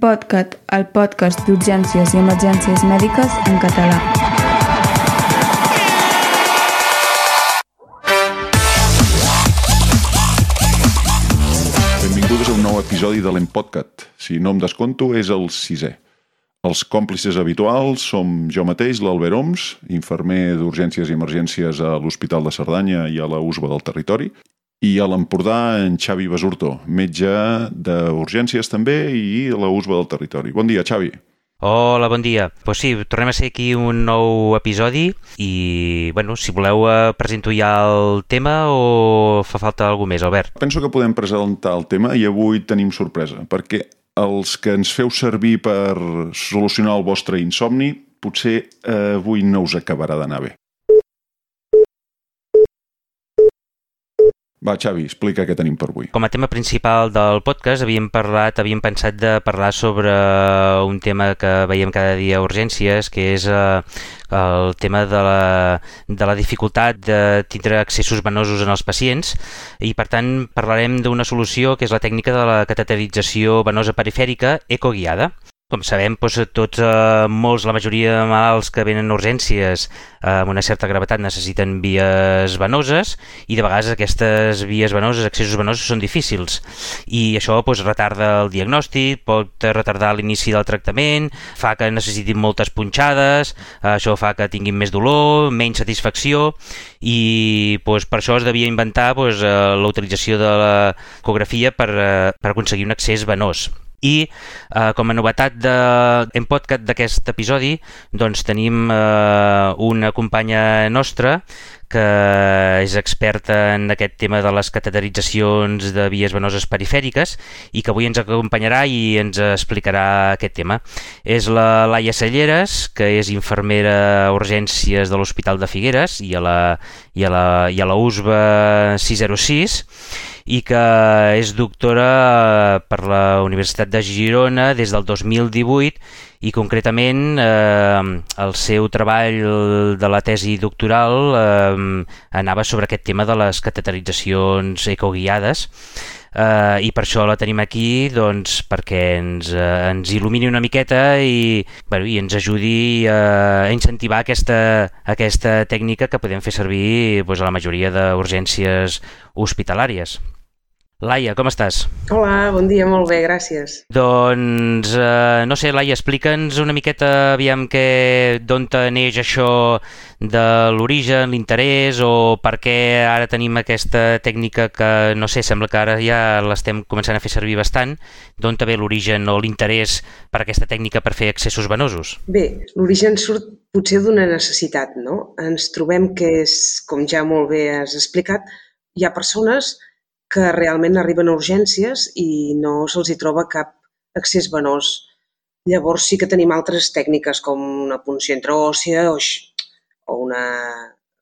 En Podcat, el podcast d'urgències i emergències mèdiques en català. Benvingudes a un nou episodi de l'Empodcat. Si no em desconto, és el sisè. Els còmplices habituals som jo mateix, l'Albert Oms, infermer d'urgències i emergències a l'Hospital de Cerdanya i a la USBA del territori, i a l'Empordà en Xavi Basurto, metge d'urgències també i la USBA del territori. Bon dia, Xavi. Hola, bon dia. Doncs pues sí, tornem a ser aquí un nou episodi i, bueno, si voleu eh, presento ja el tema o fa falta alguna més, Albert? Penso que podem presentar el tema i avui tenim sorpresa, perquè els que ens feu servir per solucionar el vostre insomni potser eh, avui no us acabarà d'anar bé. Va, Xavi, explica què tenim per avui. Com a tema principal del podcast havíem parlat, havíem pensat de parlar sobre un tema que veiem cada dia a urgències, que és eh, el tema de la, de la dificultat de tindre accessos venosos en els pacients i per tant parlarem d'una solució que és la tècnica de la cateterització venosa perifèrica ecoguiada. Com sabem, doncs, tots, eh, molts, la majoria de malalts que venen a urgències eh, amb una certa gravetat necessiten vies venoses i de vegades aquestes vies venoses, accessos venosos, són difícils. I això doncs, retarda el diagnòstic, pot retardar l'inici del tractament, fa que necessitin moltes punxades, eh, això fa que tinguin més dolor, menys satisfacció i doncs, per això es devia inventar doncs, eh, la utilització de l'ecografia per, eh, per aconseguir un accés venós i eh, com a novetat de, en podcast d'aquest episodi doncs tenim eh, una companya nostra que és experta en aquest tema de les cateteritzacions de vies venoses perifèriques i que avui ens acompanyarà i ens explicarà aquest tema. És la Laia Selleres, que és infermera a urgències de l'Hospital de Figueres i a la, i a la, i a la USBA 606 i que és doctora per la Universitat de Girona des del 2018 i concretament eh, el seu treball de la tesi doctoral eh, anava sobre aquest tema de les cateteritzacions ecoguiades Uh, i per això la tenim aquí doncs, perquè ens, uh, ens il·lumini una miqueta i, bueno, i ens ajudi uh, a incentivar aquesta, aquesta tècnica que podem fer servir doncs, a la majoria d'urgències hospitalàries. Laia, com estàs? Hola, bon dia, molt bé, gràcies. Doncs, eh, no sé, Laia, explica'ns una miqueta, aviam, d'on neix això de l'origen, l'interès, o per què ara tenim aquesta tècnica que, no sé, sembla que ara ja l'estem començant a fer servir bastant, d'on ve l'origen o l'interès per aquesta tècnica per fer accessos venosos? Bé, l'origen surt potser d'una necessitat, no? Ens trobem que és, com ja molt bé has explicat, hi ha persones que realment arriben a urgències i no se'ls hi troba cap accés venós. Llavors sí que tenim altres tècniques com una punció intraòssia o, o una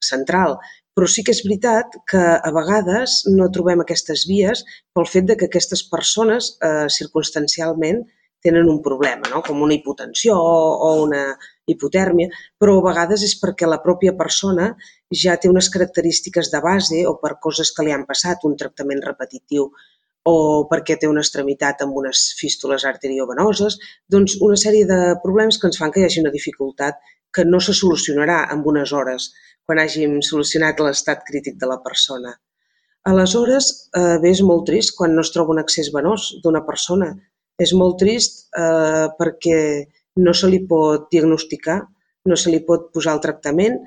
central, però sí que és veritat que a vegades no trobem aquestes vies pel fet de que aquestes persones eh, circumstancialment tenen un problema, no? com una hipotensió o una hipotèrmia, però a vegades és perquè la pròpia persona ja té unes característiques de base o per coses que li han passat, un tractament repetitiu o perquè té una extremitat amb unes fístules arteriovenoses, doncs una sèrie de problemes que ens fan que hi hagi una dificultat que no se solucionarà en unes hores quan hàgim solucionat l'estat crític de la persona. Aleshores, eh, bé, és molt trist quan no es troba un accés venós d'una persona. És molt trist eh, perquè no se li pot diagnosticar, no se li pot posar el tractament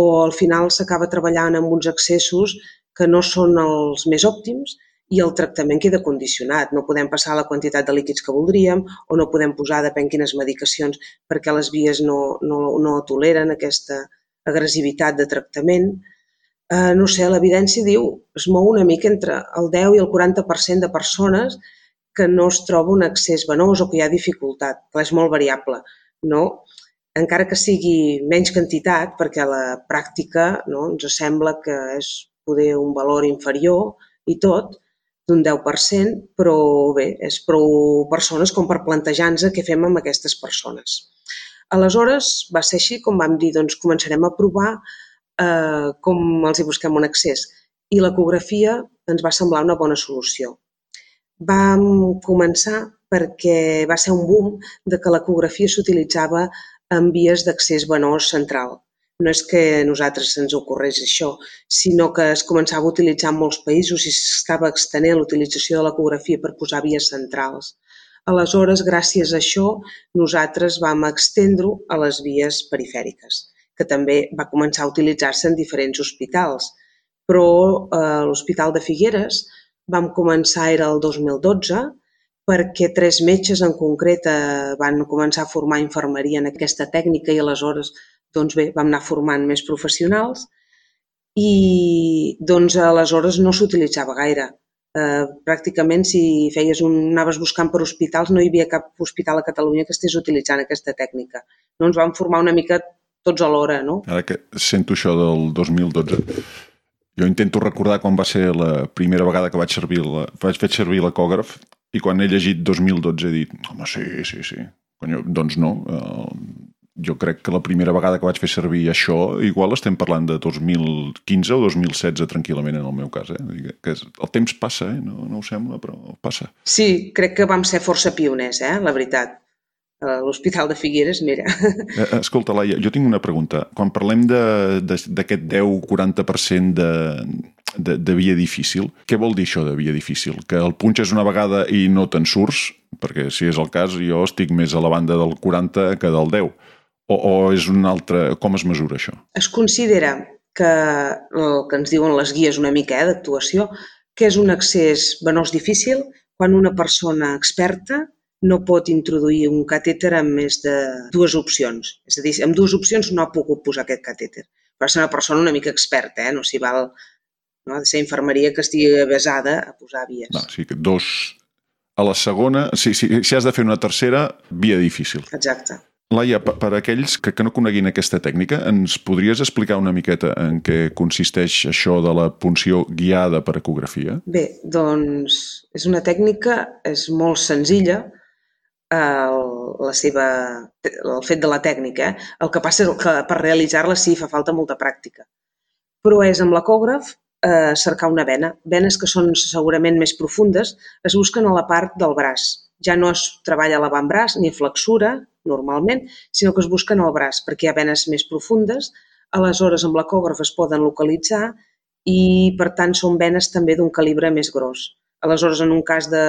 o al final s'acaba treballant amb uns accessos que no són els més òptims i el tractament queda condicionat. No podem passar la quantitat de líquids que voldríem o no podem posar, depèn quines medicacions, perquè les vies no, no, no toleren aquesta agressivitat de tractament. Eh, no sé, l'evidència diu, es mou una mica entre el 10 i el 40% de persones que no es troba un accés venós o que hi ha dificultat, que és molt variable, no? Encara que sigui menys quantitat, perquè a la pràctica no, ens sembla que és poder un valor inferior i tot, d'un 10%, però bé, és prou persones com per plantejar-nos què fem amb aquestes persones. Aleshores, va ser així com vam dir, doncs començarem a provar eh, com els hi busquem un accés. I l'ecografia ens va semblar una bona solució vam començar perquè va ser un boom de que l'ecografia s'utilitzava en vies d'accés venós central. No és que a nosaltres se'ns ocorrés això, sinó que es començava a utilitzar en molts països i s'estava extenent l'utilització de l'ecografia per posar vies centrals. Aleshores, gràcies a això, nosaltres vam extendre-ho a les vies perifèriques, que també va començar a utilitzar-se en diferents hospitals. Però eh, l'Hospital de Figueres vam començar, era el 2012, perquè tres metges en concret eh, van començar a formar infermeria en aquesta tècnica i aleshores doncs bé, vam anar formant més professionals i doncs aleshores no s'utilitzava gaire. Eh, pràcticament si feies un, anaves buscant per hospitals no hi havia cap hospital a Catalunya que estés utilitzant aquesta tècnica. No ens vam formar una mica tots alhora, no? Ara que sento això del 2012, jo intento recordar quan va ser la primera vegada que vaig servir la, vaig fer servir l'ecògraf i quan he llegit 2012 he dit, home, sí, sí, sí. Conyo, doncs no. Uh, jo crec que la primera vegada que vaig fer servir això, igual estem parlant de 2015 o 2016 tranquil·lament en el meu cas. Eh? Que el temps passa, eh? no, no ho sembla, però passa. Sí, crec que vam ser força pioners, eh? la veritat. L'Hospital de Figueres, mira. Eh, escolta, Laia, jo tinc una pregunta. Quan parlem d'aquest 10-40% de, de, de via difícil. Què vol dir això de via difícil? Que el punxes una vegada i no te'n surts? Perquè si és el cas, jo estic més a la banda del 40 que del 10. O, o és un altre... Com es mesura això? Es considera que el que ens diuen les guies una mica eh, d'actuació, que és un accés venós difícil quan una persona experta no pot introduir un catèter amb més de dues opcions. És a dir, amb dues opcions no ha pogut posar aquest catèter. Per ser una persona una mica experta, eh? no s'hi val no? de ser infermeria que estigui avesada a posar vies. No, sí, que dos a la segona, si, si, si has de fer una tercera, via difícil. Exacte. Laia, per, per aquells que, que no coneguin aquesta tècnica, ens podries explicar una miqueta en què consisteix això de la punció guiada per ecografia? Bé, doncs és una tècnica, és molt senzilla, el, la seva, el fet de la tècnica. Eh? El que passa és que per realitzar-la sí fa falta molta pràctica. Però és amb l'ecògraf eh, cercar una vena. Venes que són segurament més profundes es busquen a la part del braç. Ja no es treballa a l'avantbraç ni a flexura, normalment, sinó que es busquen al braç, perquè hi ha venes més profundes, aleshores amb l'ecògraf es poden localitzar i, per tant, són venes també d'un calibre més gros. Aleshores, en un cas de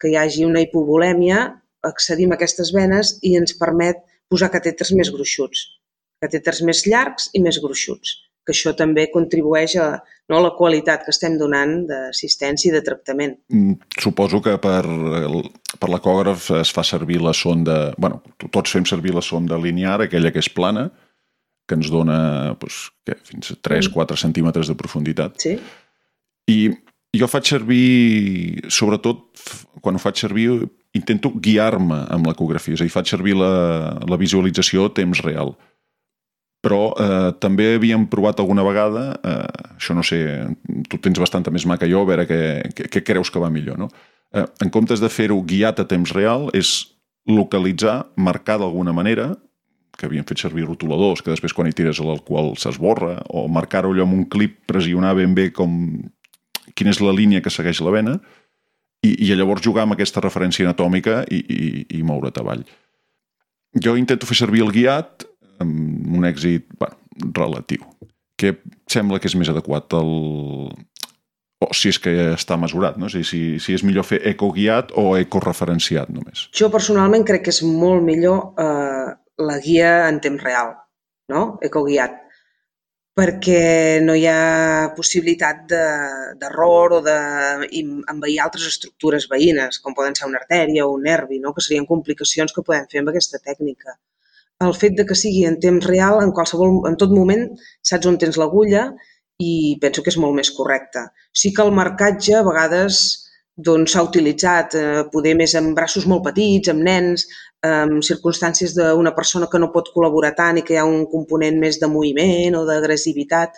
que hi hagi una hipovolèmia, accedim a aquestes venes i ens permet posar catèters més gruixuts, catèters més llargs i més gruixuts que això també contribueix a no, la qualitat que estem donant d'assistència i de tractament. Mm, suposo que per, per l'ecògraf es fa servir la sonda... bueno, tots fem servir la sonda linear, aquella que és plana, que ens dona doncs, què, fins a 3-4 mm. centímetres de profunditat. Sí. I jo faig servir, sobretot quan ho faig servir, intento guiar-me amb l'ecografia, és a dir, faig servir la, la visualització a temps real però eh, també havíem provat alguna vegada, eh, això no sé, tu tens bastanta més mà que jo, a veure què, què, què creus que va millor, no? Eh, en comptes de fer-ho guiat a temps real, és localitzar, marcar d'alguna manera, que havien fet servir rotuladors, que després quan hi tires l'alcohol s'esborra, o marcar-ho allò amb un clip, pressionar ben bé com quina és la línia que segueix la vena, i, i llavors jugar amb aquesta referència anatòmica i, i, i moure't avall. Jo intento fer servir el guiat, amb un èxit bueno, relatiu. Què sembla que és més adequat? El... O si és que està mesurat, no? si, si, si és millor fer ecoguiat o ecoreferenciat només. Jo personalment crec que és molt millor eh, la guia en temps real, no? ecoguiat, perquè no hi ha possibilitat d'error de, o d'envair altres estructures veïnes, com poden ser una artèria o un nervi, no? que serien complicacions que podem fer amb aquesta tècnica el fet de que sigui en temps real, en qualsevol, en tot moment saps on tens l'agulla i penso que és molt més correcte. Sí que el marcatge a vegades doncs s'ha utilitzat, eh, poder més amb braços molt petits, amb nens, en circumstàncies d'una persona que no pot col·laborar tant i que hi ha un component més de moviment o d'agressivitat,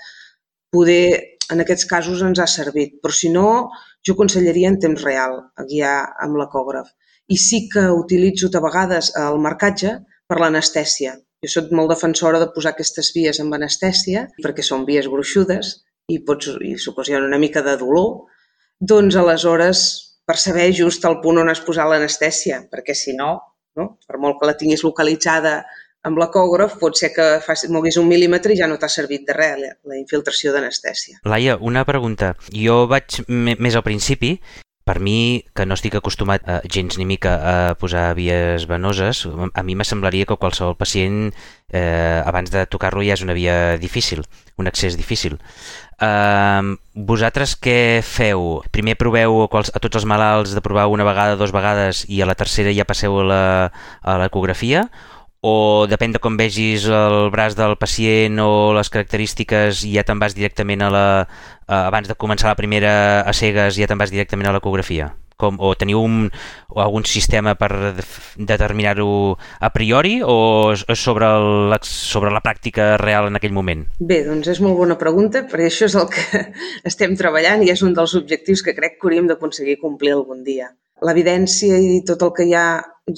poder en aquests casos ens ha servit. Però si no, jo aconsellaria en temps real a guiar amb l'ecògraf. I sí que utilitzo de vegades el marcatge per l'anestèsia. Jo sóc molt defensora de posar aquestes vies amb anestèsia perquè són vies gruixudes i, pots, i s'ocasiona una mica de dolor, doncs aleshores per saber just el punt on has posat l'anestèsia, perquè si no, no, per molt que la tinguis localitzada amb l'ecògraf, pot ser que faci, moguis un mil·límetre i ja no t'ha servit de res la, la infiltració d'anestèsia. Laia, una pregunta. Jo vaig més al principi per mi, que no estic acostumat a, gens ni mica a posar vies venoses, a mi m'assemblaria que qualsevol pacient eh, abans de tocar-lo ja és una via difícil, un accés difícil. Eh, vosaltres què feu? Primer proveu a tots els malalts de provar una vegada, dues vegades i a la tercera ja passeu a l'ecografia? O depèn de com vegis el braç del pacient o les característiques ja te'n vas directament a la... abans de començar la primera a cegues ja te'n vas directament a l'ecografia? Com, o teniu un, o algun sistema per determinar-ho a priori o sobre, el, sobre la pràctica real en aquell moment? Bé, doncs és molt bona pregunta, perquè això és el que estem treballant i és un dels objectius que crec que hauríem d'aconseguir complir algun dia. L'evidència i tot el que hi ha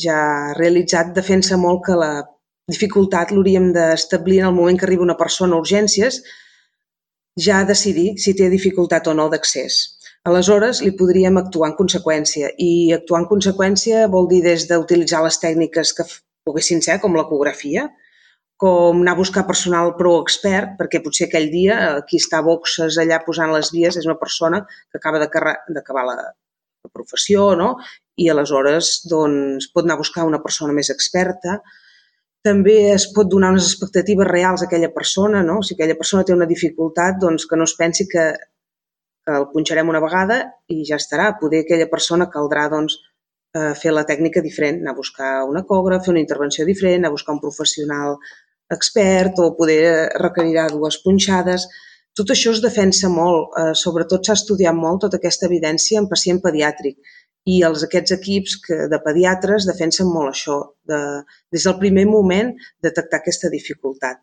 ja realitzat defensa molt que la dificultat l'hauríem d'establir en el moment que arriba una persona a urgències ja a decidir si té dificultat o no d'accés. Aleshores, li podríem actuar en conseqüència i actuar en conseqüència vol dir des d'utilitzar les tècniques que poguessin ser, com l'ecografia, com anar a buscar personal pro expert, perquè potser aquell dia qui està a boxes allà posant les vies és una persona que acaba d'acabar la, la professió, no? i aleshores doncs, pot anar a buscar una persona més experta. També es pot donar unes expectatives reals a aquella persona, no? Si aquella persona té una dificultat, doncs que no es pensi que, que el punxarem una vegada i ja estarà. Poder aquella persona caldrà doncs, eh, fer la tècnica diferent, anar a buscar un ecògraf, fer una intervenció diferent, anar a buscar un professional expert o poder requerirà dues punxades. Tot això es defensa molt, eh, sobretot s'ha estudiat molt tota aquesta evidència en pacient pediàtric i els, aquests equips que, de pediatres defensen molt això, de, des del primer moment detectar aquesta dificultat.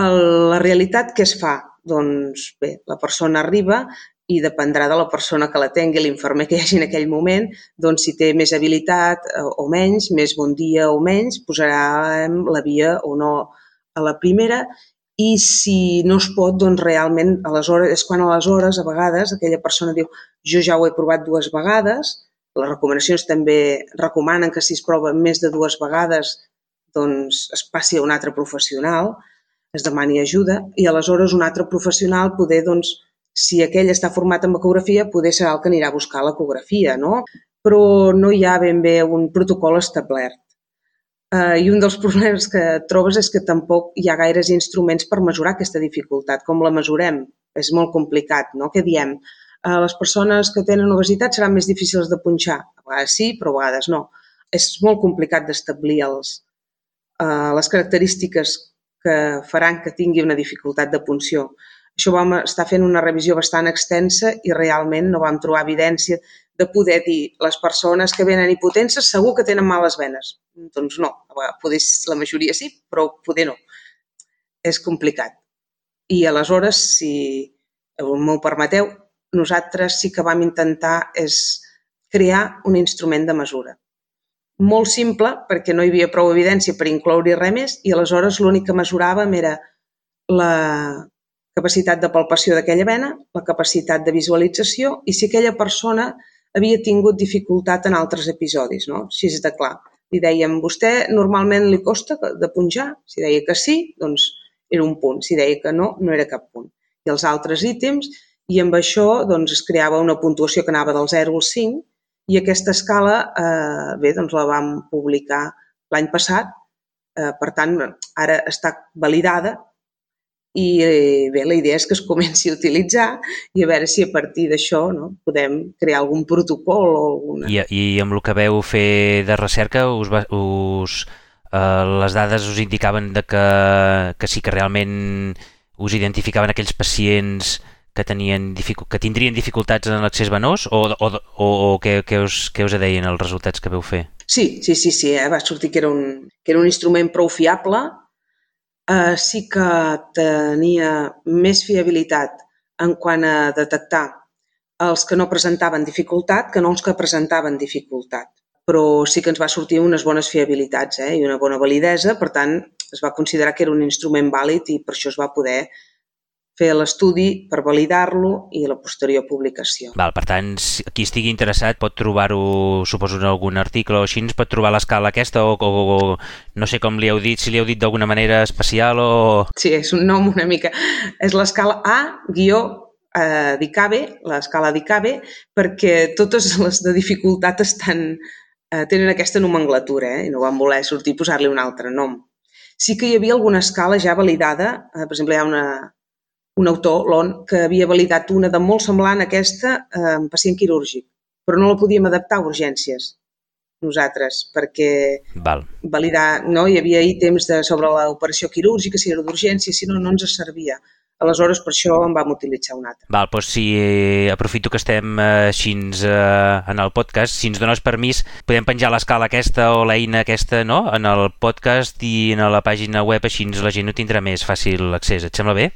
El, la realitat què es fa? Doncs bé, la persona arriba i dependrà de la persona que la tingui, l'infermer que hi hagi en aquell moment, doncs si té més habilitat eh, o menys, més bon dia o menys, posarà la via o no a la primera i si no es pot, doncs realment aleshores, és quan aleshores a vegades aquella persona diu jo ja ho he provat dues vegades, les recomanacions també recomanen que si es prova més de dues vegades doncs es passi a un altre professional, es demani ajuda i aleshores un altre professional poder, doncs, si aquell està format en ecografia, poder serà el que anirà a buscar l'ecografia, no? Però no hi ha ben bé un protocol establert. Uh, I un dels problemes que trobes és que tampoc hi ha gaires instruments per mesurar aquesta dificultat. Com la mesurem? És molt complicat, no? Què diem? Uh, les persones que tenen obesitat seran més difícils de punxar. A vegades sí, però a vegades no. És molt complicat d'establir els, uh, les característiques que faran que tingui una dificultat de punció. Això vam estar fent una revisió bastant extensa i realment no vam trobar evidència de poder dir les persones que venen hipotenses segur que tenen males venes. Doncs no, poder, la majoria sí, però poder no. És complicat. I aleshores, si m'ho permeteu, nosaltres sí que vam intentar és crear un instrument de mesura. Molt simple, perquè no hi havia prou evidència per incloure res més, i aleshores l'únic que mesuràvem era la capacitat de palpació d'aquella vena, la capacitat de visualització i si aquella persona havia tingut dificultat en altres episodis, no? Així és de clar. Li dèiem, vostè normalment li costa de punjar? Si deia que sí, doncs era un punt. Si deia que no, no era cap punt. I els altres ítems, i amb això doncs, es creava una puntuació que anava del 0 al 5 i aquesta escala, eh, bé, doncs la vam publicar l'any passat, eh, per tant, ara està validada i eh, bé, la idea és que es comenci a utilitzar i a veure si a partir d'això no, podem crear algun protocol o alguna... I, I amb el que veu fer de recerca, us, va, us, eh, les dades us indicaven de que, que sí que realment us identificaven aquells pacients que, tenien que tindrien dificultats en l'accés venós o, o, o, o què, què, us, què us deien els resultats que veu fer? Sí, sí, sí, sí eh? va sortir que era, un, que era un instrument prou fiable eh, sí que tenia més fiabilitat en quant a detectar els que no presentaven dificultat que no els que presentaven dificultat. Però sí que ens va sortir unes bones fiabilitats eh, i una bona validesa, per tant, es va considerar que era un instrument vàlid i per això es va poder fer l'estudi per validar-lo i la posterior publicació. Val, per tant, qui estigui interessat pot trobar-ho, suposo, en algun article o així, pot trobar l'escala aquesta o, o, o no sé com li heu dit, si li heu dit d'alguna manera especial o... Sí, és un nom una mica... És l'escala A guió eh, d'ICABE, l'escala d'ICABE, perquè totes les de dificultat estan, eh, tenen aquesta nomenclatura eh, i no van voler sortir i posar-li un altre nom. Sí que hi havia alguna escala ja validada, eh, per exemple, hi ha una, un autor, l'ON, que havia validat una de molt semblant a aquesta eh, en pacient quirúrgic, però no la podíem adaptar a urgències nosaltres, perquè Val. validar, no? hi havia ítems de, sobre l'operació quirúrgica, si era d'urgència, si no, no ens servia. Aleshores, per això en vam utilitzar un altre. Val, doncs si aprofito que estem eh, així eh, en el podcast, si ens dones permís, podem penjar l'escala aquesta o l'eina aquesta no? en el podcast i en la pàgina web, així la gent no tindrà més fàcil accés. Et sembla bé?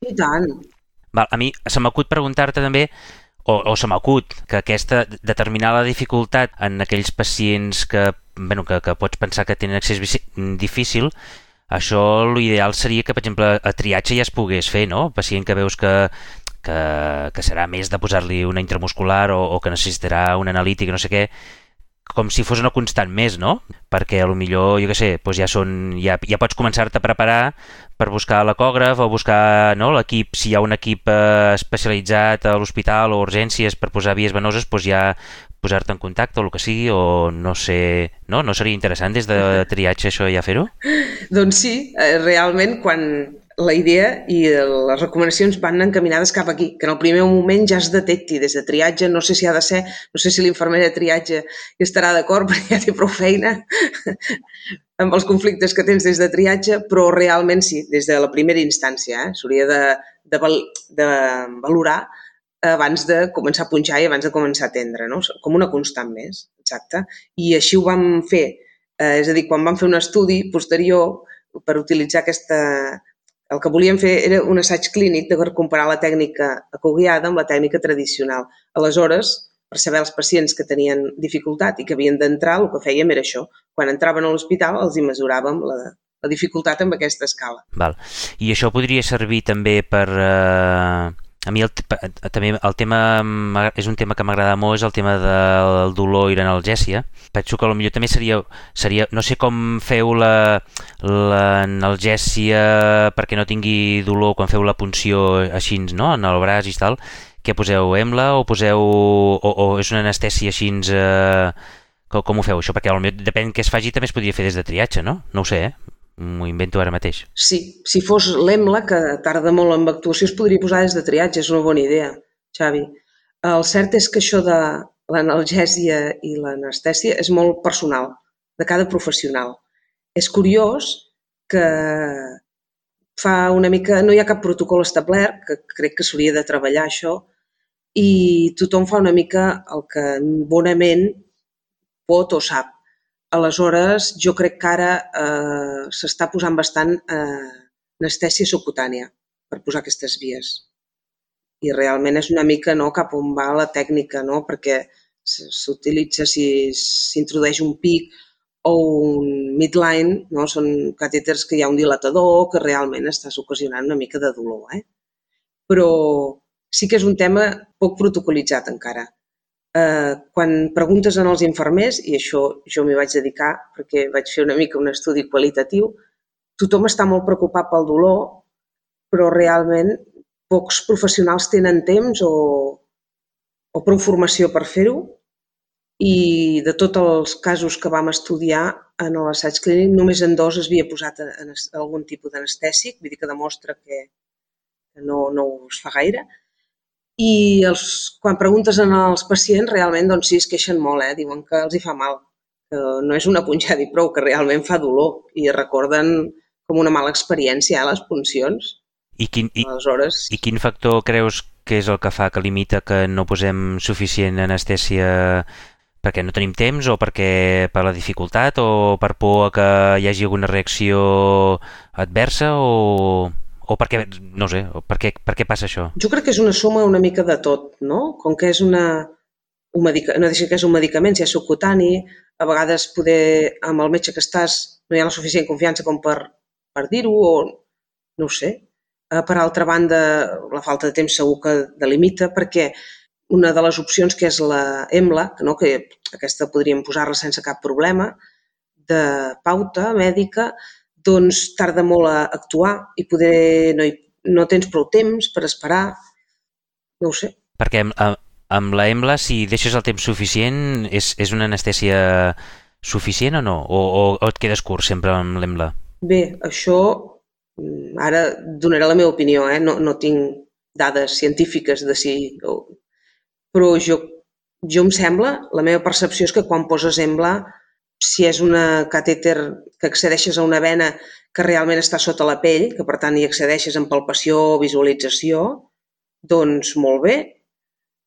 I tant. Val, a mi se m'acut preguntar-te també o, o se m'acut que aquesta, determinar la dificultat en aquells pacients que, bueno, que, que pots pensar que tenen accés difícil, això l'ideal seria que, per exemple, a triatge ja es pogués fer, no? Pacient que veus que, que, que serà més de posar-li una intramuscular o, o que necessitarà un analític, no sé què, com si fos una constant més, no? Perquè a lo millor, jo què sé, doncs ja, són, ja, ja pots començar-te a preparar per buscar l'ecògraf o buscar no, l'equip, si hi ha un equip eh, especialitzat a l'hospital o urgències per posar vies venoses, doncs ja posar-te en contacte o el que sigui, o no sé, no? No seria interessant des de triatge això ja fer-ho? Doncs sí, eh, realment quan, la idea i les recomanacions van encaminades cap aquí, que en el primer moment ja es detecti des de triatge, no sé si ha de ser, no sé si l'infermer de triatge hi estarà d'acord perquè ja té prou feina amb els conflictes que tens des de triatge, però realment sí, des de la primera instància, eh? s'hauria de, de, val, de valorar abans de començar a punxar i abans de començar a atendre, no? com una constant més, exacte. I així ho vam fer, eh, és a dir, quan vam fer un estudi posterior per utilitzar aquesta, el que volíem fer era un assaig clínic de per comparar la tècnica acoguiada amb la tècnica tradicional. Aleshores, per saber els pacients que tenien dificultat i que havien d'entrar, el que fèiem era això. Quan entraven a l'hospital els hi mesuràvem la, la dificultat amb aquesta escala. Val. I això podria servir també per... Eh a mi el, també el tema és un tema que m'agrada molt, és el tema del dolor i l'analgèsia. Penso que potser també seria, seria, no sé com feu l'analgèsia la, perquè no tingui dolor quan feu la punció així, no?, en el braç i tal. Què poseu, EMLA o poseu, o, o és una anestèsia així, eh, com, com ho feu això? Perquè potser depèn què es faci també es podria fer des de triatge, no? No ho sé, eh? M'ho invento ara mateix. Sí, si fos l'EMLA, que tarda molt en actuació, es podria posar des de triatge, és una bona idea, Xavi. El cert és que això de l'analgèsia i l'anestèsia és molt personal, de cada professional. És curiós que fa una mica... No hi ha cap protocol establert, que crec que s'hauria de treballar això, i tothom fa una mica el que bonament pot o sap. Aleshores, jo crec que ara eh, s'està posant bastant eh, anestèsia subcutània per posar aquestes vies. I realment és una mica no, cap on va la tècnica, no? perquè s'utilitza si s'introdueix un pic o un midline, no? són catèters que hi ha un dilatador que realment estàs ocasionant una mica de dolor. Eh? Però sí que és un tema poc protocolitzat encara quan preguntes en els infermers, i això jo m'hi vaig dedicar perquè vaig fer una mica un estudi qualitatiu, tothom està molt preocupat pel dolor, però realment pocs professionals tenen temps o, o prou formació per fer-ho. I de tots els casos que vam estudiar en l'assaig clínic, només en dos es havia posat algun tipus d'anestèsic, vull dir que demostra que no, no us fa gaire, i els, quan preguntes als pacients, realment doncs sí, es queixen molt, eh? diuen que els hi fa mal, que no és una punxada i prou, que realment fa dolor i recorden com una mala experiència eh, les puncions. I quin, i, Aleshores... I quin factor creus que és el que fa que limita que no posem suficient anestèsia perquè no tenim temps o perquè per la dificultat o per por que hi hagi alguna reacció adversa o o per què, no sé, per què, per què passa això? Jo crec que és una suma una mica de tot, no? Com que és una, un medica, no deixa que és un medicament, si és subcutani, a vegades poder, amb el metge que estàs no hi ha la suficient confiança com per, per dir-ho, o no ho sé. Eh, per altra banda, la falta de temps segur que delimita, perquè una de les opcions que és la EMLA, que, no, que aquesta podríem posar-la sense cap problema, de pauta mèdica, doncs tarda molt a actuar i poder no, hi, no tens prou temps per esperar, no ho sé. Perquè amb, amb la EMLA, si deixes el temps suficient, és, és una anestèsia suficient o no? O, o, o et quedes curt sempre amb l'EMLA? Bé, això Mm, ara donaré la meva opinió, eh? no, no tinc dades científiques de si... Però jo, jo em sembla, la meva percepció és que quan poses embla, si és una catèter que accedeixes a una vena que realment està sota la pell, que per tant hi accedeixes en palpació o visualització, doncs molt bé,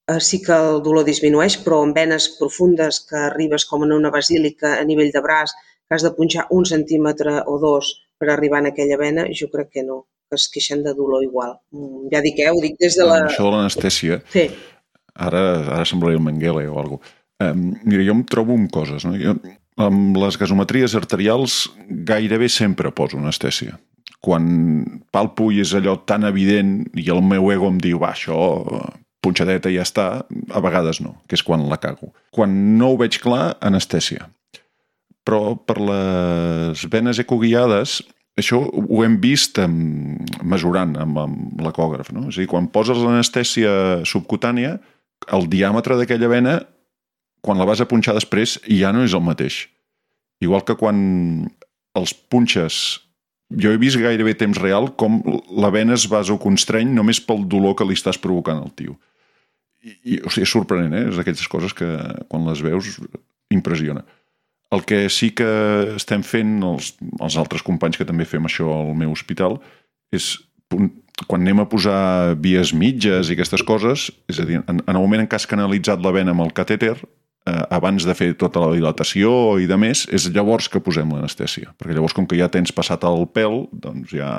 eh, sí que el dolor disminueix, però en venes profundes que arribes com en una basílica a nivell de braç, que has de punxar un centímetre o dos per arribar en aquella vena, jo crec que no, que es queixen de dolor igual. Mm, ja dic, eh, ho dic des de la... Això de l'anestèsia, sí. ara, ara semblaria el Mengele o alguna cosa. Um, mira, jo em trobo amb coses. No? Jo, amb les gasometries arterials gairebé sempre poso anestèsia. Quan palpo i és allò tan evident i el meu ego em diu, va, això, punxadeta i ja està, a vegades no, que és quan la cago. Quan no ho veig clar, anestèsia però per les venes ecoguiades això ho hem vist amb, mesurant amb, amb l'ecògraf. No? És a dir, quan poses l'anestèsia subcutània, el diàmetre d'aquella vena, quan la vas a punxar després, ja no és el mateix. Igual que quan els punxes... Jo he vist gairebé temps real com la vena es vasoconstreny només pel dolor que li estàs provocant al tio. I, i o sigui, és sorprenent, eh? És d'aquestes coses que quan les veus impressiona. El que sí que estem fent els, els altres companys que també fem això al meu hospital és quan anem a posar vies mitges i aquestes coses, és a dir, en, en el moment en què has canalitzat la vena amb el catèter, eh, abans de fer tota la dilatació i de més, és llavors que posem l'anestèsia. Perquè llavors, com que ja tens passat el pèl, doncs ja,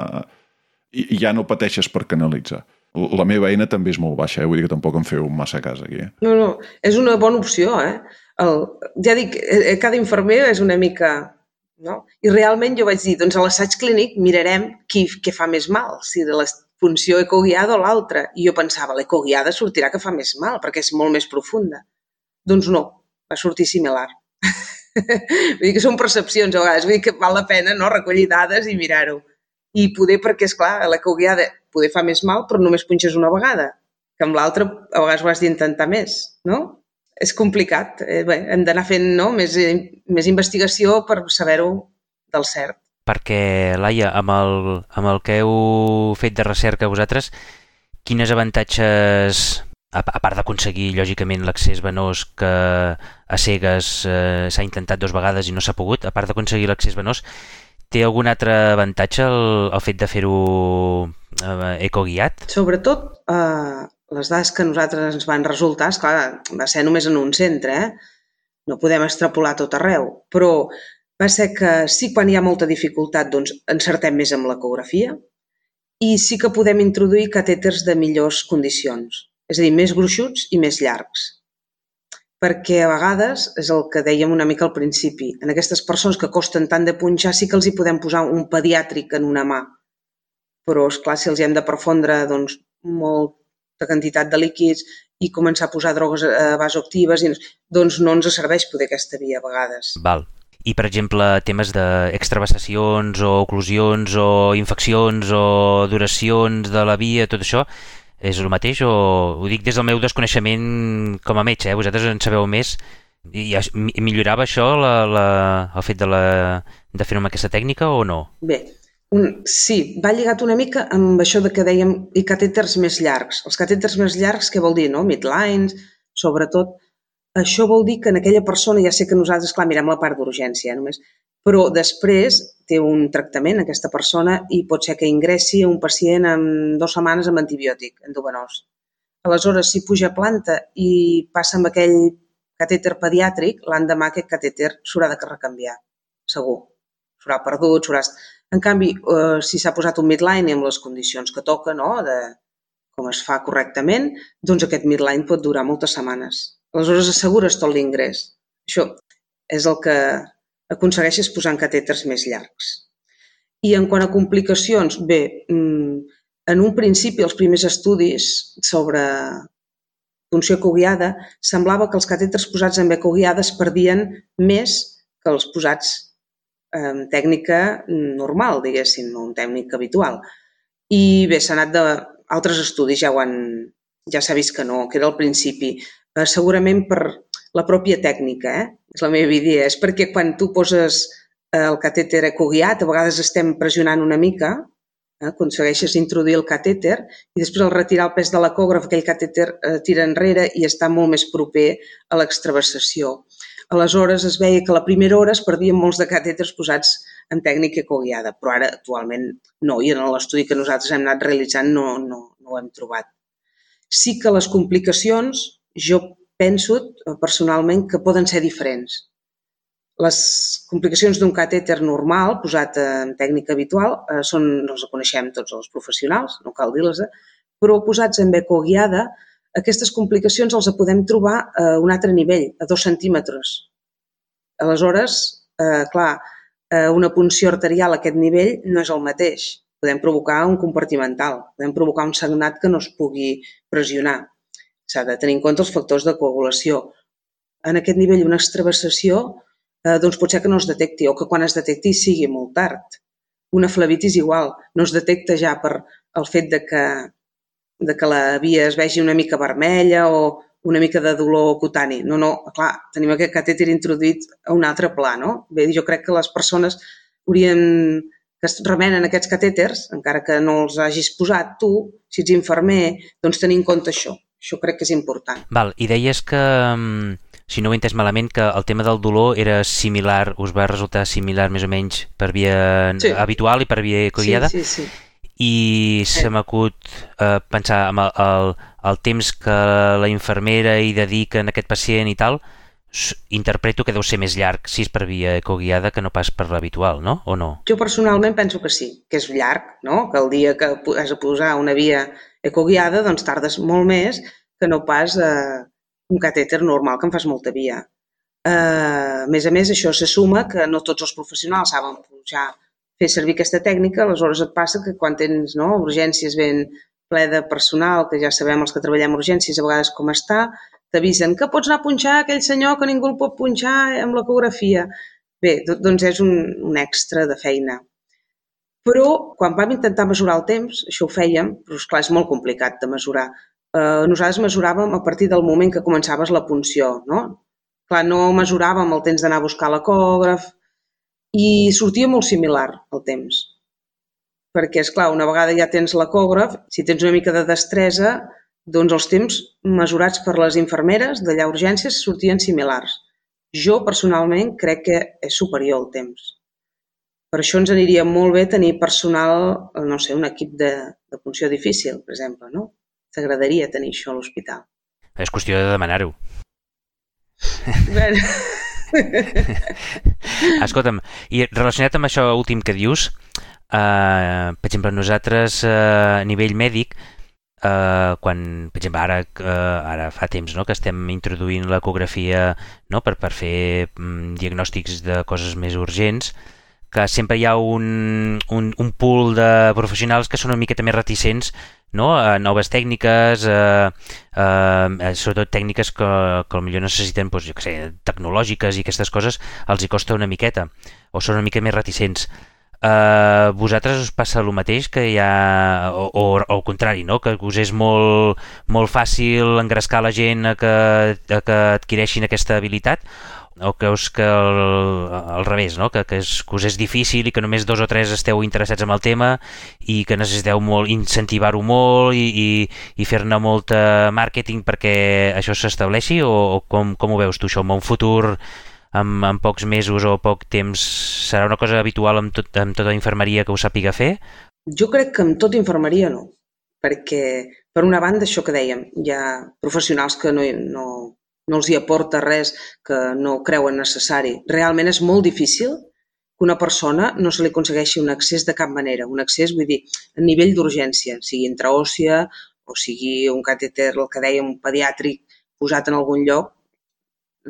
ja no pateixes per canalitzar. La meva eina també és molt baixa, eh? vull dir que tampoc em feu massa cas aquí. Eh? No, no, és una bona opció, eh? el, ja dic, eh, eh, cada infermer és una mica... No? I realment jo vaig dir, doncs a l'assaig clínic mirarem qui, què fa més mal, si de la funció ecoguiada o l'altra. I jo pensava, l'ecoguiada sortirà que fa més mal, perquè és molt més profunda. Doncs no, va sortir similar. vull dir que són percepcions a vegades, vull dir que val la pena no, recollir dades i mirar-ho. I poder, perquè, és clar, l'ecoguiada poder fa més mal, però només punxes una vegada, que amb l'altra a vegades ho has d'intentar més, no? és complicat. Eh, bé, hem d'anar fent no, més, més investigació per saber-ho del cert. Perquè, Laia, amb el, amb el que heu fet de recerca vosaltres, quines avantatges, a, a part d'aconseguir, lògicament, l'accés venós que a cegues eh, s'ha intentat dues vegades i no s'ha pogut, a part d'aconseguir l'accés venós, té algun altre avantatge el, el fet de fer-ho eh, ecoguiat? Sobretot, eh, les dades que nosaltres ens van resultar, esclar, va ser només en un centre, eh? no podem extrapolar tot arreu, però va ser que sí quan hi ha molta dificultat doncs encertem més amb l'ecografia i sí que podem introduir catèters de millors condicions, és a dir, més gruixuts i més llargs. Perquè a vegades, és el que dèiem una mica al principi, en aquestes persones que costen tant de punxar sí que els hi podem posar un pediàtric en una mà, però és clar si els hi hem de perfondre doncs, molt de quantitat de líquids i començar a posar drogues eh, vasoactives, doncs no ens serveix poder aquesta via a vegades. Val. I, per exemple, temes d'extravassacions o oclusions o infeccions o duracions de la via, tot això, és el mateix o ho dic des del meu desconeixement com a metge, eh? vosaltres en sabeu més i millorava això la, la, el fet de, la, de fer-ho amb aquesta tècnica o no? Bé, un, sí, va lligat una mica amb això de que dèiem i catèters més llargs. Els catèters més llargs, què vol dir, no? Midlines, sobretot. Això vol dir que en aquella persona, ja sé que nosaltres, clar, mirem la part d'urgència només, però després té un tractament aquesta persona i pot ser que ingressi un pacient en dues setmanes amb antibiòtic endovenós. Aleshores, si puja planta i passa amb aquell catèter pediàtric, l'endemà aquest catèter s'haurà de recanviar, segur. S'haurà perdut, s'haurà en canvi, eh, si s'ha posat un midline amb les condicions que toca, no? de com es fa correctament, doncs aquest midline pot durar moltes setmanes. Aleshores assegures tot l'ingrés. Això és el que aconsegueixes posant catèters més llargs. I en quant a complicacions, bé, mm, En un principi, els primers estudis sobre funció ecoguiada, semblava que els catèters posats amb ecoguiada es perdien més que els posats en tècnica normal, diguéssim, no en tècnica habitual. I bé, s'ha anat de... Altres estudis ja ho han... ja s'ha vist que no, que era al principi. Eh, segurament per la pròpia tècnica, eh? és la meva idea. És perquè quan tu poses eh, el catèter ecoguiat, a vegades estem pressionant una mica eh, aconsegueixes introduir el catèter i després al retirar el pes de l'ecògraf aquell catèter eh, tira enrere i està molt més proper a l'extravasació. Aleshores es veia que a la primera hora es perdien molts de catèters posats en tècnica ecoguiada, però ara actualment no, i en l'estudi que nosaltres hem anat realitzant no, no, no ho hem trobat. Sí que les complicacions, jo penso eh, personalment que poden ser diferents. Les complicacions d'un catèter normal, posat en tècnica habitual, eh, són, els coneixem tots els professionals, no cal dir-les, eh? però posats en beco guiada, aquestes complicacions els podem trobar a un altre nivell, a dos centímetres. Aleshores, eh, clar, una punció arterial a aquest nivell no és el mateix. Podem provocar un compartimental, podem provocar un sagnat que no es pugui pressionar. S'ha de tenir en compte els factors de coagulació. En aquest nivell, una extravassació eh, doncs pot ser que no es detecti o que quan es detecti sigui molt tard. Una flavitis igual, no es detecta ja per el fet de que, de que la via es vegi una mica vermella o una mica de dolor cutani. No, no, clar, tenim aquest catèter introduït a un altre pla, no? Bé, jo crec que les persones haurien que es remenen aquests catèters, encara que no els hagis posat tu, si ets infermer, doncs tenir en compte això. Això crec que és important. Val, i deies que, mm, si no ho he entès malament, que el tema del dolor era similar, us va resultar similar més o menys per via sí. habitual i per via coguiada. Sí, sí, sí. I se m'acut eh, pensar amb el, el, el temps que la infermera hi dedica en aquest pacient i tal, interpreto que deu ser més llarg si és per via ecoguiada que no pas per l'habitual, no? O no? Jo personalment penso que sí, que és llarg, no? Que el dia que has de posar una via ecoguiada doncs tardes molt més que no pas eh, un catèter normal que en fas molta via. Eh, a més a més, això se suma que no tots els professionals saben ja fer servir aquesta tècnica, aleshores et passa que quan tens no, urgències ben ple de personal, que ja sabem els que treballem urgències a vegades com està, t'avisen que pots anar a punxar aquell senyor que ningú el pot punxar amb l'ecografia. Bé, doncs és un, un extra de feina. Però quan vam intentar mesurar el temps, això ho fèiem, però esclar, és molt complicat de mesurar eh, nosaltres mesuràvem a partir del moment que començaves la punció, no? Clar, no mesuràvem el temps d'anar a buscar l'ecògraf i sortia molt similar el temps. Perquè, és clar, una vegada ja tens l'ecògraf, si tens una mica de destresa, doncs els temps mesurats per les infermeres d'allà urgències sortien similars. Jo, personalment, crec que és superior el temps. Per això ens aniria molt bé tenir personal, no sé, un equip de, de funció difícil, per exemple, no? T'agradaria tenir això a l'hospital. És qüestió de demanar-ho. Bueno. Escolta'm, i relacionat amb això últim que dius, eh, per exemple, nosaltres eh, a nivell mèdic, eh, quan, per exemple, ara, eh, ara fa temps no, que estem introduint l'ecografia no, per, per fer mm, diagnòstics de coses més urgents, que sempre hi ha un, un, un pool de professionals que són una miqueta més reticents no? a noves tècniques, eh, eh, sobretot tècniques que, que potser necessiten doncs, jo sé, tecnològiques i aquestes coses, els hi costa una miqueta, o són una mica més reticents. Uh, vosaltres us passa el mateix que hi ha, o, o, o al contrari, no? que us és molt, molt fàcil engrescar la gent a que, a que adquireixin aquesta habilitat o creus que el, al revés, no? que, que, és, que us és difícil i que només dos o tres esteu interessats en el tema i que necessiteu molt incentivar-ho molt i, i, i fer-ne molt màrqueting perquè això s'estableixi o, o com, com ho veus tu això, en un futur en, en pocs mesos o poc temps serà una cosa habitual amb, tot, amb tota infermeria que ho sàpiga fer? Jo crec que amb tota infermeria no, perquè per una banda això que dèiem, hi ha professionals que no, no, no els hi aporta res que no creuen necessari. Realment és molt difícil que una persona no se li aconsegueixi un accés de cap manera. Un accés, vull dir, a nivell d'urgència, sigui intraòcia o sigui un catèter, el que dèiem, un pediàtric posat en algun lloc,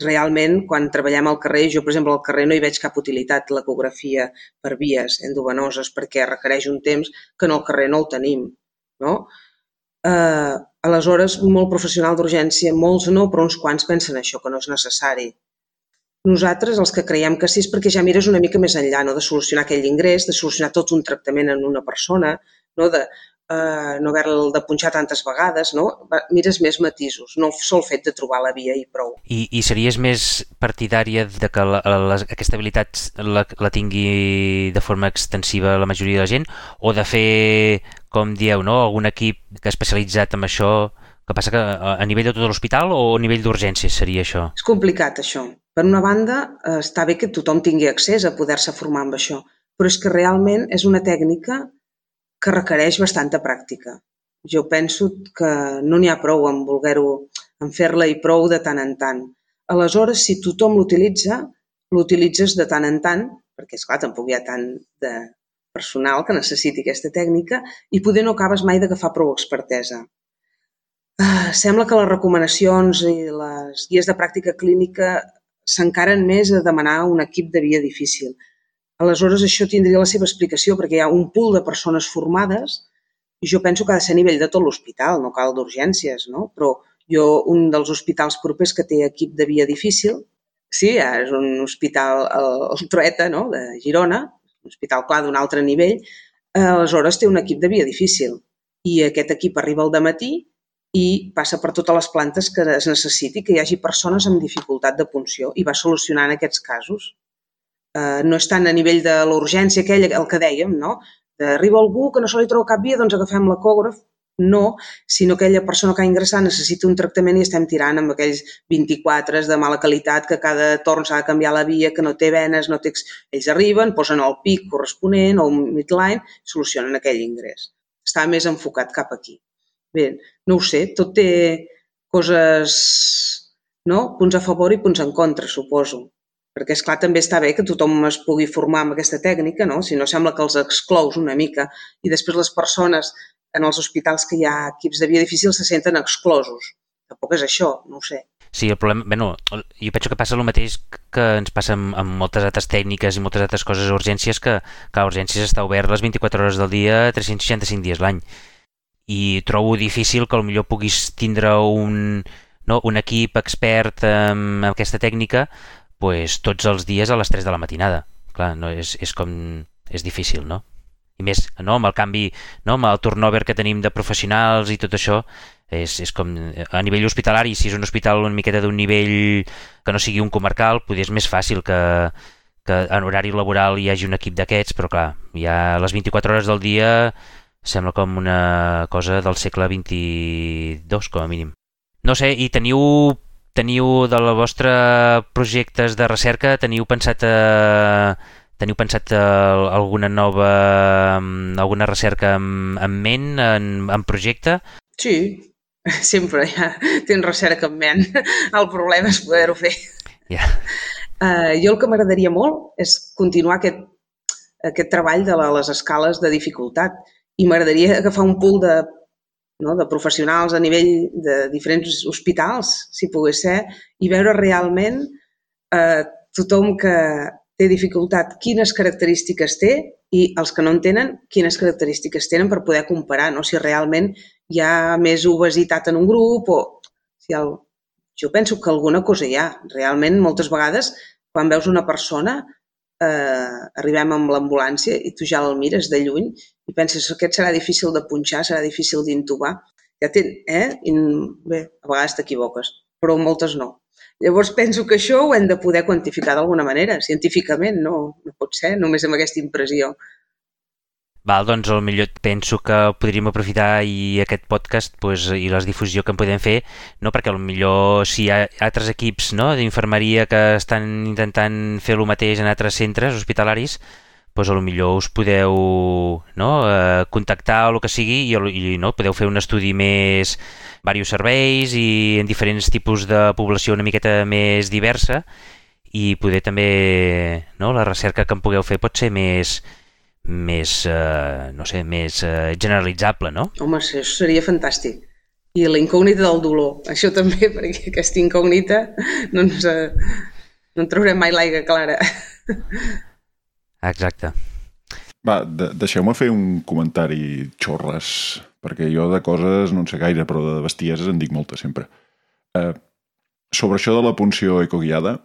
realment, quan treballem al carrer, jo, per exemple, al carrer no hi veig cap utilitat l'ecografia per vies endovenoses perquè requereix un temps que en el carrer no el tenim. no? Eh, aleshores, molt professional d'urgència, molts no, però uns quants pensen això, que no és necessari. Nosaltres, els que creiem que sí, és perquè ja mires una mica més enllà, no? de solucionar aquell ingrés, de solucionar tot un tractament en una persona, no? de eh, no haver-lo de punxar tantes vegades, no? mires més matisos, no sol fet de trobar la via i prou. I, i series més partidària de que la, la, aquesta habilitat la, la tingui de forma extensiva la majoria de la gent o de fer, com dieu, no? algun equip que ha especialitzat en això que passa que a nivell de tot l'hospital o a nivell d'urgències seria això? És complicat, això. Per una banda, eh, està bé que tothom tingui accés a poder-se formar amb això, però és que realment és una tècnica que requereix bastanta pràctica. Jo penso que no n'hi ha prou en voler-ho, en fer-la i prou de tant en tant. Aleshores, si tothom l'utilitza, l'utilitzes de tant en tant, perquè, esclar, tampoc hi ha tant de personal que necessiti aquesta tècnica i poder no acabes mai d'agafar prou expertesa. Uh, sembla que les recomanacions i les guies de pràctica clínica s'encaren més a demanar un equip de via difícil. Aleshores, això tindria la seva explicació perquè hi ha un pool de persones formades i jo penso que ha de ser a nivell de tot l'hospital, no cal d'urgències, no? Però jo, un dels hospitals propers que té equip de via difícil, sí, és un hospital, el, el Trueta, no?, de Girona, un hospital, clar, d'un altre nivell, eh, aleshores té un equip de via difícil i aquest equip arriba al matí i passa per totes les plantes que es necessiti que hi hagi persones amb dificultat de punció i va solucionant aquests casos eh, no és tant a nivell de l'urgència aquella, el que dèiem, no? Arriba algú que no se li troba cap via, doncs agafem l'ecògraf. No, sinó aquella persona que ha ingressat necessita un tractament i estem tirant amb aquells 24 de mala qualitat que cada torn s'ha de canviar la via, que no té venes, no té... Ells arriben, posen el pic corresponent o un midline, solucionen aquell ingrés. Està més enfocat cap aquí. Bé, no ho sé, tot té coses, no? punts a favor i punts en contra, suposo perquè, és clar també està bé que tothom es pugui formar amb aquesta tècnica, no? si no sembla que els exclous una mica i després les persones en els hospitals que hi ha equips de via difícil se senten exclosos. Tampoc és això, no ho sé. Sí, el problema, bueno, jo penso que passa el mateix que ens passa amb, amb moltes altres tècniques i moltes altres coses a urgències, que, que a urgències està obert les 24 hores del dia, 365 dies l'any. I trobo difícil que millor puguis tindre un, no, un equip expert en aquesta tècnica pues, tots els dies a les 3 de la matinada. Clar, no, és, és com... és difícil, no? I més, no, amb el canvi, no, amb el turnover que tenim de professionals i tot això, és, és com a nivell hospitalari, si és un hospital una miqueta d'un nivell que no sigui un comarcal, potser és més fàcil que, que en horari laboral hi hagi un equip d'aquests, però clar, ja les 24 hores del dia sembla com una cosa del segle 22, com a mínim. No sé, i teniu teniu de la vostra projectes de recerca, teniu pensat a, teniu pensat a alguna nova alguna recerca en, en ment, en, en projecte? Sí, sempre ja tens recerca en ment. El problema és poder-ho fer. Yeah. Uh, jo el que m'agradaria molt és continuar aquest, aquest treball de les escales de dificultat i m'agradaria agafar un pool de no? de professionals a nivell de diferents hospitals, si pogués ser, i veure realment eh, tothom que té dificultat quines característiques té i els que no en tenen quines característiques tenen per poder comparar, no? si realment hi ha més obesitat en un grup o si el... jo penso que alguna cosa hi ha. Realment, moltes vegades, quan veus una persona, eh, arribem amb l'ambulància i tu ja el mires de lluny i penses que aquest serà difícil de punxar, serà difícil d'intubar. Ja ten, eh? I, bé, a vegades t'equivoques, però moltes no. Llavors penso que això ho hem de poder quantificar d'alguna manera, científicament, no, no pot ser només amb aquesta impressió. Val, doncs el millor penso que podríem aprofitar i aquest podcast pues, i la difusió que en podem fer, no? perquè el millor si hi ha altres equips no? d'infermeria que estan intentant fer el mateix en altres centres hospitalaris, pues, a lo millor us podeu no? eh, contactar o el que sigui i, i no? podeu fer un estudi més diversos serveis i en diferents tipus de població una miqueta més diversa i poder també no? la recerca que en pugueu fer pot ser més, més, eh, no sé, més eh, generalitzable, no? Home, això seria fantàstic. I la incògnita del dolor, això també, perquè aquesta incògnita no, ens, eh, no en traurem mai l'aigua clara. Exacte. Va, de deixeu-me fer un comentari xorres perquè jo de coses no en sé gaire, però de bestieses en dic moltes sempre. Eh, sobre això de la punció ecoguiada,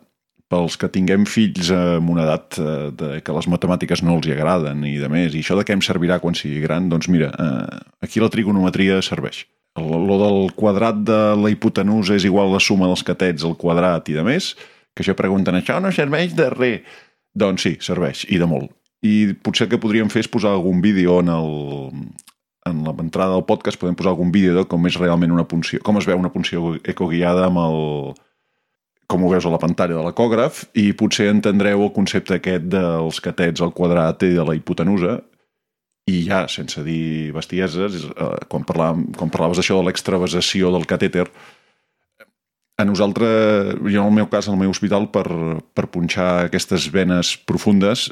pels que tinguem fills amb una edat eh, de, que les matemàtiques no els hi agraden i de més, i això de què em servirà quan sigui gran, doncs mira, eh, aquí la trigonometria serveix. Lo del quadrat de la hipotenusa és igual a la suma dels catets al quadrat i de més, que això pregunten, això no serveix de res. Doncs sí, serveix, i de molt. I potser el que podríem fer és posar algun vídeo en el, en l'entrada del podcast podem posar algun vídeo de com és realment una punció, com es veu una punció ecoguiada amb el, com ho veus a la pantalla de l'ecògraf i potser entendreu el concepte aquest dels catets al quadrat i de la hipotenusa i ja, sense dir bestieses, eh, quan, parlàvem, quan parlaves d'això de l'extravasació del catèter, a nosaltres, jo en el meu cas, el meu hospital, per, per punxar aquestes venes profundes,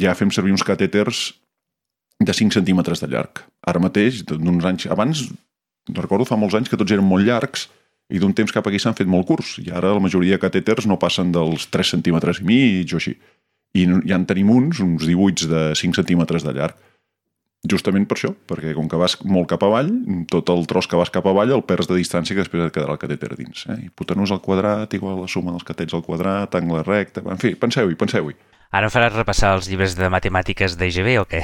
ja fem servir uns catèters de 5 centímetres de llarg. Ara mateix, d'uns anys abans, recordo fa molts anys que tots eren molt llargs i d'un temps cap aquí s'han fet molt curts. I ara la majoria de catèters no passen dels 3 centímetres i mig o així. I ja en tenim uns, uns 18 de 5 centímetres de llarg Justament per això, perquè com que vas molt cap avall, tot el tros que vas cap avall el perds de distància que després et quedarà el catèter dins. Eh? Hipotenús al quadrat, igual la suma dels catets al quadrat, angle recte... En fi, penseu-hi, penseu-hi. Ara em faràs repassar els llibres de matemàtiques d'EGB o què?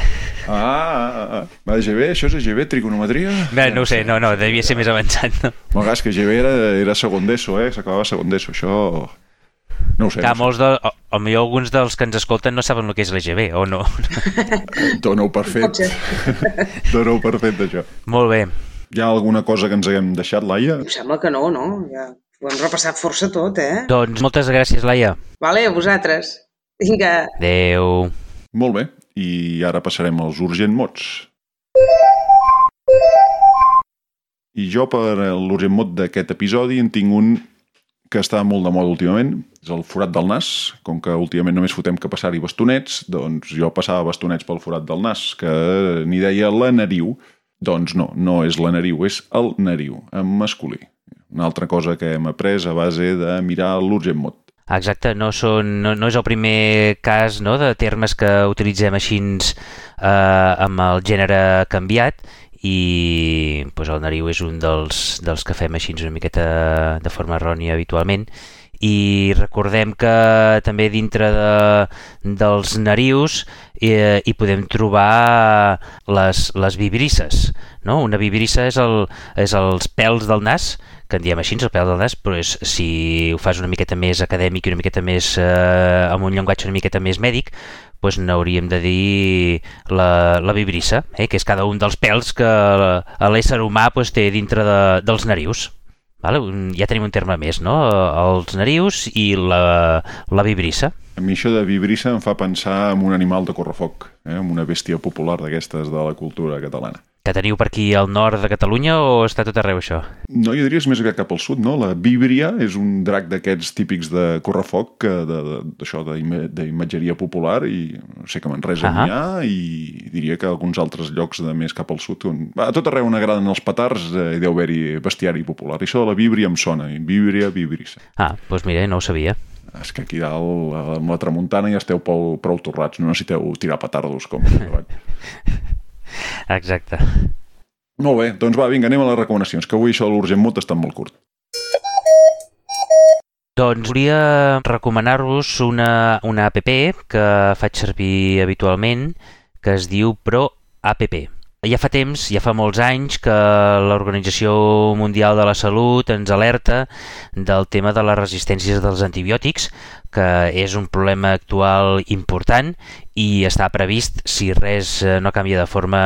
Ah, ah, ah. EGB, això és EGB, trigonometria? Bé, no ho sé, no, no, devia ser més avançat. No? No, és que EGB era, era segon d'ESO, eh? S'acabava segon d'ESO, això... No ho sé. Que no molts de, o, o millor alguns dels que ens escolten no saben el que és l'EGB, o no? Dóna-ho per fet. Dóna-ho per fet, això. Molt bé. Hi ha alguna cosa que ens haguem deixat, Laia? Em sembla que no, no? Ja ho hem repassat força tot, eh? Doncs moltes gràcies, Laia. Vale, a vosaltres. Vinga. Adéu. Molt bé. I ara passarem als urgent mots. I jo, per l'urgent mot d'aquest episodi, en tinc un que està molt de moda últimament, és el forat del nas. Com que últimament només fotem que passar-hi bastonets, doncs jo passava bastonets pel forat del nas, que n'hi deia la nariu. Doncs no, no és la nariu, és el nariu, en masculí. Una altra cosa que hem après a base de mirar l'urgent mot. Exacte, no, són, no, no és el primer cas no, de termes que utilitzem així eh, amb el gènere canviat i pues, el nariu és un dels, dels que fem així una miqueta de forma errònia habitualment i recordem que també dintre de, dels narius eh, hi podem trobar les, les vibrisses. No? Una vibrissa és, el, és els pèls del nas, que en diem així, el pèl del nas, però és, si ho fas una miqueta més acadèmic i una miqueta més eh, amb un llenguatge una miqueta més mèdic, doncs n'hauríem de dir la, la vibrissa, eh? que és cada un dels pèls que l'ésser humà doncs, té dintre de, dels narius. Vale? Ja tenim un terme més, no? Els narius i la, la vibrissa. A mi això de vibrissa em fa pensar en un animal de correfoc, eh? en una bèstia popular d'aquestes de la cultura catalana que teniu per aquí al nord de Catalunya o està tot arreu això? No, jo diria és més aviat cap al sud, no? La víbria és un drac d'aquests típics de correfoc, d'això d'imatgeria popular, i no sé que Manresa uh -huh. n'hi ha, i diria que alguns altres llocs de més cap al sud, on, a tot arreu on agraden els petards, eh, hi deu haver-hi bestiari popular. I això de la víbria em sona, víbria, víbrissa. Ah, doncs mira, no ho sabia. És que aquí dalt, amb la tramuntana, ja esteu prou, prou torrats, no necessiteu tirar petardos com Exacte. Molt bé, doncs va, vinga, anem a les recomanacions, que avui això de l'Urgent Mut està molt curt. Doncs volia recomanar-vos una, una app que faig servir habitualment, que es diu Pro App. Ja fa temps, ja fa molts anys, que l'Organització Mundial de la Salut ens alerta del tema de les resistències dels antibiòtics, que és un problema actual important i està previst, si res eh, no canvia de forma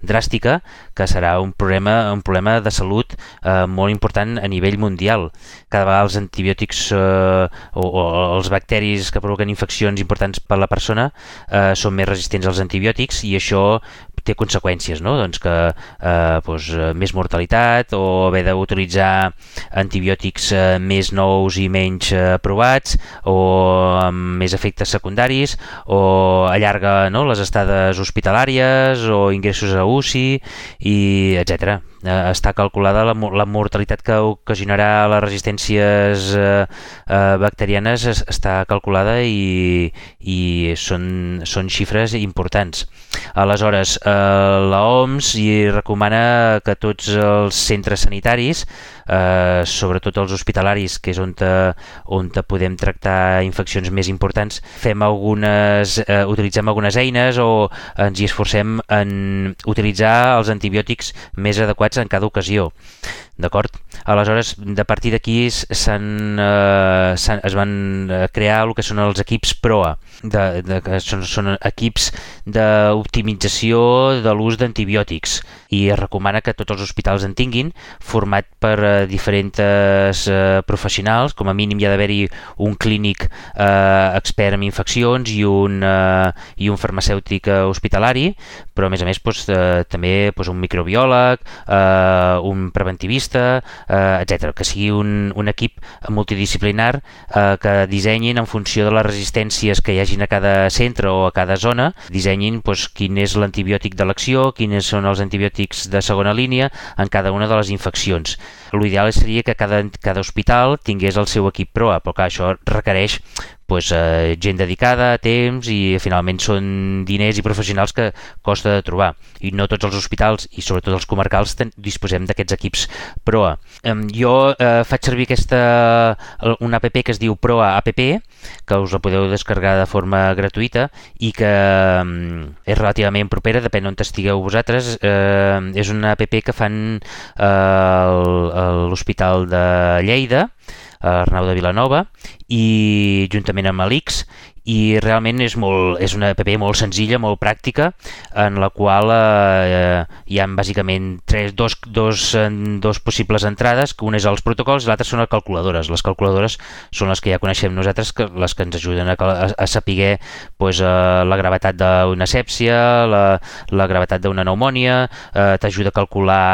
dràstica, que serà un problema, un problema de salut eh, molt important a nivell mundial. Cada vegada els antibiòtics eh, o, o els bacteris que provoquen infeccions importants per a la persona eh, són més resistents als antibiòtics i això té conseqüències, no? doncs que eh, doncs, més mortalitat o haver d'utilitzar antibiòtics eh, més nous i menys eh, o amb més efectes secundaris o allarga no, les estades hospitalàries o ingressos a UCI i etc. Eh, està calculada la, la mortalitat que ocasionarà les resistències eh, eh, bacterianes està calculada i, i són, són xifres importants. Aleshores, eh, la OMS hi recomana que tots els centres sanitaris eh, sobretot els hospitalaris, que és on, te, on te podem tractar infeccions més importants, fem algunes, eh, utilitzem algunes eines o ens hi esforcem en utilitzar els antibiòtics més adequats en cada ocasió. D'acord? Aleshores, de partir d'aquí eh, es van eh, crear el que són els equips PROA, de, de, que són, són equips d'optimització de l'ús d'antibiòtics. I es recomana que tots els hospitals en tinguin, format per eh, diferents eh, professionals, com a mínim hi ha d'haver-hi un clínic eh, expert en infeccions i un, eh, i un farmacèutic eh, hospitalari, però a més a més doncs, eh, també doncs, un microbiòleg, eh, un preventivista, eh, etc. Que sigui un, un equip multidisciplinar eh, que dissenyin en funció de les resistències que hi hagin a cada centre o a cada zona, dissenyin doncs, quin és l'antibiòtic d'elecció, quins són els antibiòtics de segona línia en cada una de les infeccions. L'ideal seria que cada, cada hospital tingués el seu equip proa, però que això requereix pues, eh, gent dedicada, temps i finalment són diners i professionals que costa de trobar i no tots els hospitals i sobretot els comarcals ten, disposem d'aquests equips PROA. Jo eh, faig servir aquesta, una app que es diu PROA app que us la podeu descarregar de forma gratuïta i que eh, és relativament propera, depèn on estigueu vosaltres. Eh, és una app que fan eh, l'Hospital de Lleida Arnau de Vilanova i juntament amb l'Ix i realment és, molt, és una app molt senzilla, molt pràctica, en la qual eh, hi ha bàsicament tres, dos, dos, dos possibles entrades, que una és els protocols i l'altra són les calculadores. Les calculadores són les que ja coneixem nosaltres, que, les que ens ajuden a, a, a saber pues, eh, la gravetat d'una sèpsia, la, la gravetat d'una pneumònia, eh, t'ajuda a calcular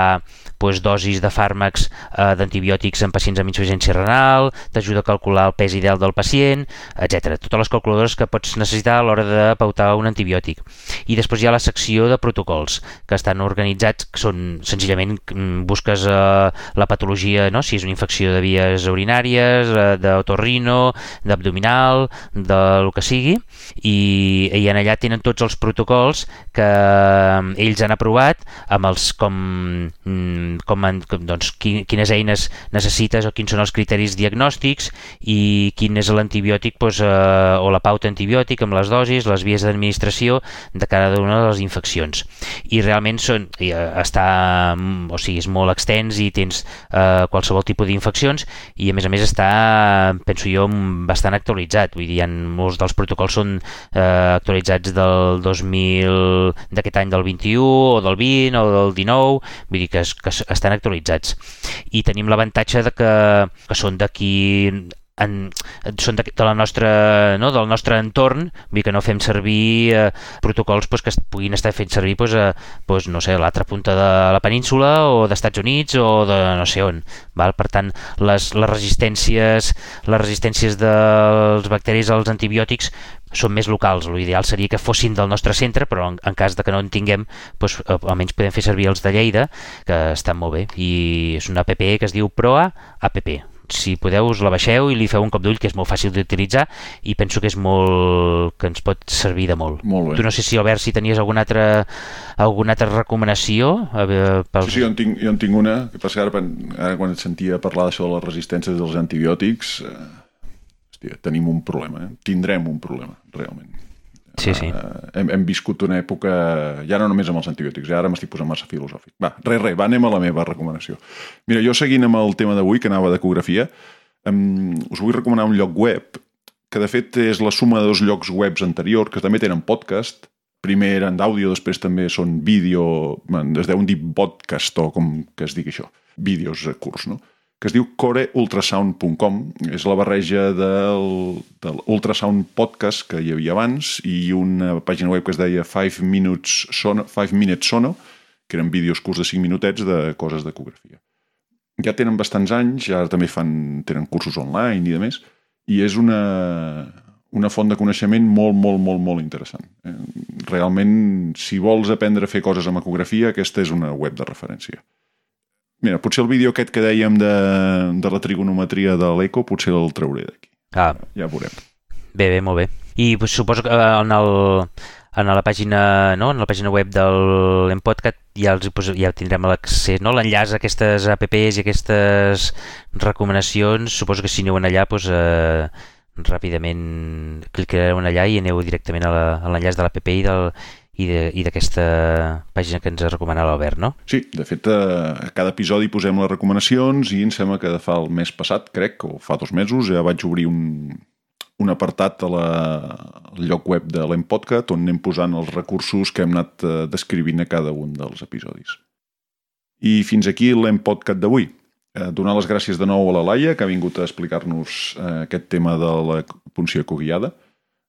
pues, dosis de fàrmacs eh, d'antibiòtics en pacients amb insuficiència renal, t'ajuda a calcular el pes ideal del pacient, etc. Totes les calculadores que pots necessitar a l'hora de pautar un antibiòtic. I després hi ha la secció de protocols, que estan organitzats, que són senzillament mm, busques eh, la patologia, no? si és una infecció de vies urinàries, eh, d'autorrino, d'abdominal, de lo que sigui, i, i en allà tenen tots els protocols que eh, ells han aprovat amb els com mm, com, com doncs, quines eines necessites o quins són els criteris diagnòstics i quin és l'antibiòtic doncs, eh, o la pauta antibiòtic amb les dosis, les vies d'administració de cada una de les infeccions. I realment són, eh, està, o sigui, és molt extens i tens eh, qualsevol tipus d'infeccions i a més a més està, penso jo, bastant actualitzat. Vull dir, molts dels protocols són eh, actualitzats del 2000, d'aquest any del 21 o del 20 o del 19, vull dir que, es, que estan actualitzats. I tenim l'avantatge de que, que són d'aquí en, són de, de la nostra, no, del nostre entorn, vull que no fem servir eh, protocols pues, que es puguin estar fent servir pues, a pues, no sé, l'altra punta de la península o d'Estats Units o de no sé on. Val? Per tant, les, les resistències les resistències dels bacteris als antibiòtics són més locals. L'ideal seria que fossin del nostre centre, però en, en cas de que no en tinguem, doncs, eh, almenys podem fer servir els de Lleida, que estan molt bé. I és una app que es diu Proa App. Si podeu, us la baixeu i li feu un cop d'ull, que és molt fàcil d'utilitzar i penso que és molt... que ens pot servir de molt. molt bé. Tu no sé si, Albert, si tenies alguna altra, alguna altra recomanació? veure, pels... Sí, sí, jo en tinc, jo en tinc una, que passa que ara, ara quan et sentia parlar d'això de les resistències dels antibiòtics, eh, hòstia, tenim un problema, eh? tindrem un problema, realment. Sí, sí. Uh, hem, hem viscut una època, ja no només amb els antibiòtics, ja ara m'estic posant massa filosòfic. Va, res, res, va, anem a la meva recomanació. Mira, jo seguint amb el tema d'avui, que anava d'ecografia, um, us vull recomanar un lloc web que de fet és la suma de dos llocs webs anteriors, que també tenen podcast, primer eren d'àudio, després també són vídeo, es deuen dir podcast o com que es digui això, vídeos curts, no? Que es diu coreultrasound.com. És la barreja del, del Ultrasound Podcast que hi havia abans i una pàgina web que es deia 5 Minutes Sono, 5 Minutes Sono que eren vídeos curts de 5 minutets de coses d'ecografia. Ja tenen bastants anys, ara també fan, tenen cursos online i de més, i és una, una font de coneixement molt, molt, molt, molt interessant. Eh, realment, si vols aprendre a fer coses amb ecografia, aquesta és una web de referència. Mira, potser el vídeo aquest que dèiem de, de la trigonometria de l'eco, potser el trauré d'aquí. Ah. Ja veurem. Bé, bé, molt bé. I pues, suposo que eh, en el, en la pàgina, no? en la pàgina web de l'Empodcat ja, els, ja tindrem l'accés, no? l'enllaç a aquestes apps i aquestes recomanacions. Suposo que si aneu allà, doncs, eh, ràpidament clicareu allà i aneu directament a l'enllaç de l'app i del, i d'aquesta pàgina que ens recomana l'Albert, no? Sí, de fet, a cada episodi posem les recomanacions i em sembla que fa el mes passat, crec, o fa dos mesos, ja vaig obrir un, un apartat a la, al lloc web de l'Empodcat on anem posant els recursos que hem anat eh, descrivint a cada un dels episodis. I fins aquí l'Empodcat d'avui. Eh, donar les gràcies de nou a la Laia, que ha vingut a explicar-nos eh, aquest tema de la punció coguiada.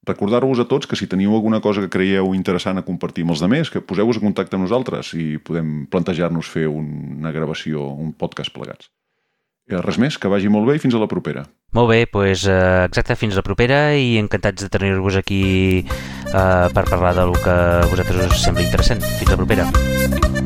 Recordar-vos a tots que si teniu alguna cosa que creieu interessant a compartir amb els demés, que poseu-vos en contacte amb nosaltres i podem plantejar-nos fer una gravació, un podcast plegats. I res més, que vagi molt bé i fins a la propera. Molt bé, doncs exacte, fins a la propera i encantats de tenir-vos aquí eh, per parlar del que a vosaltres us sembla interessant. Fins a la propera.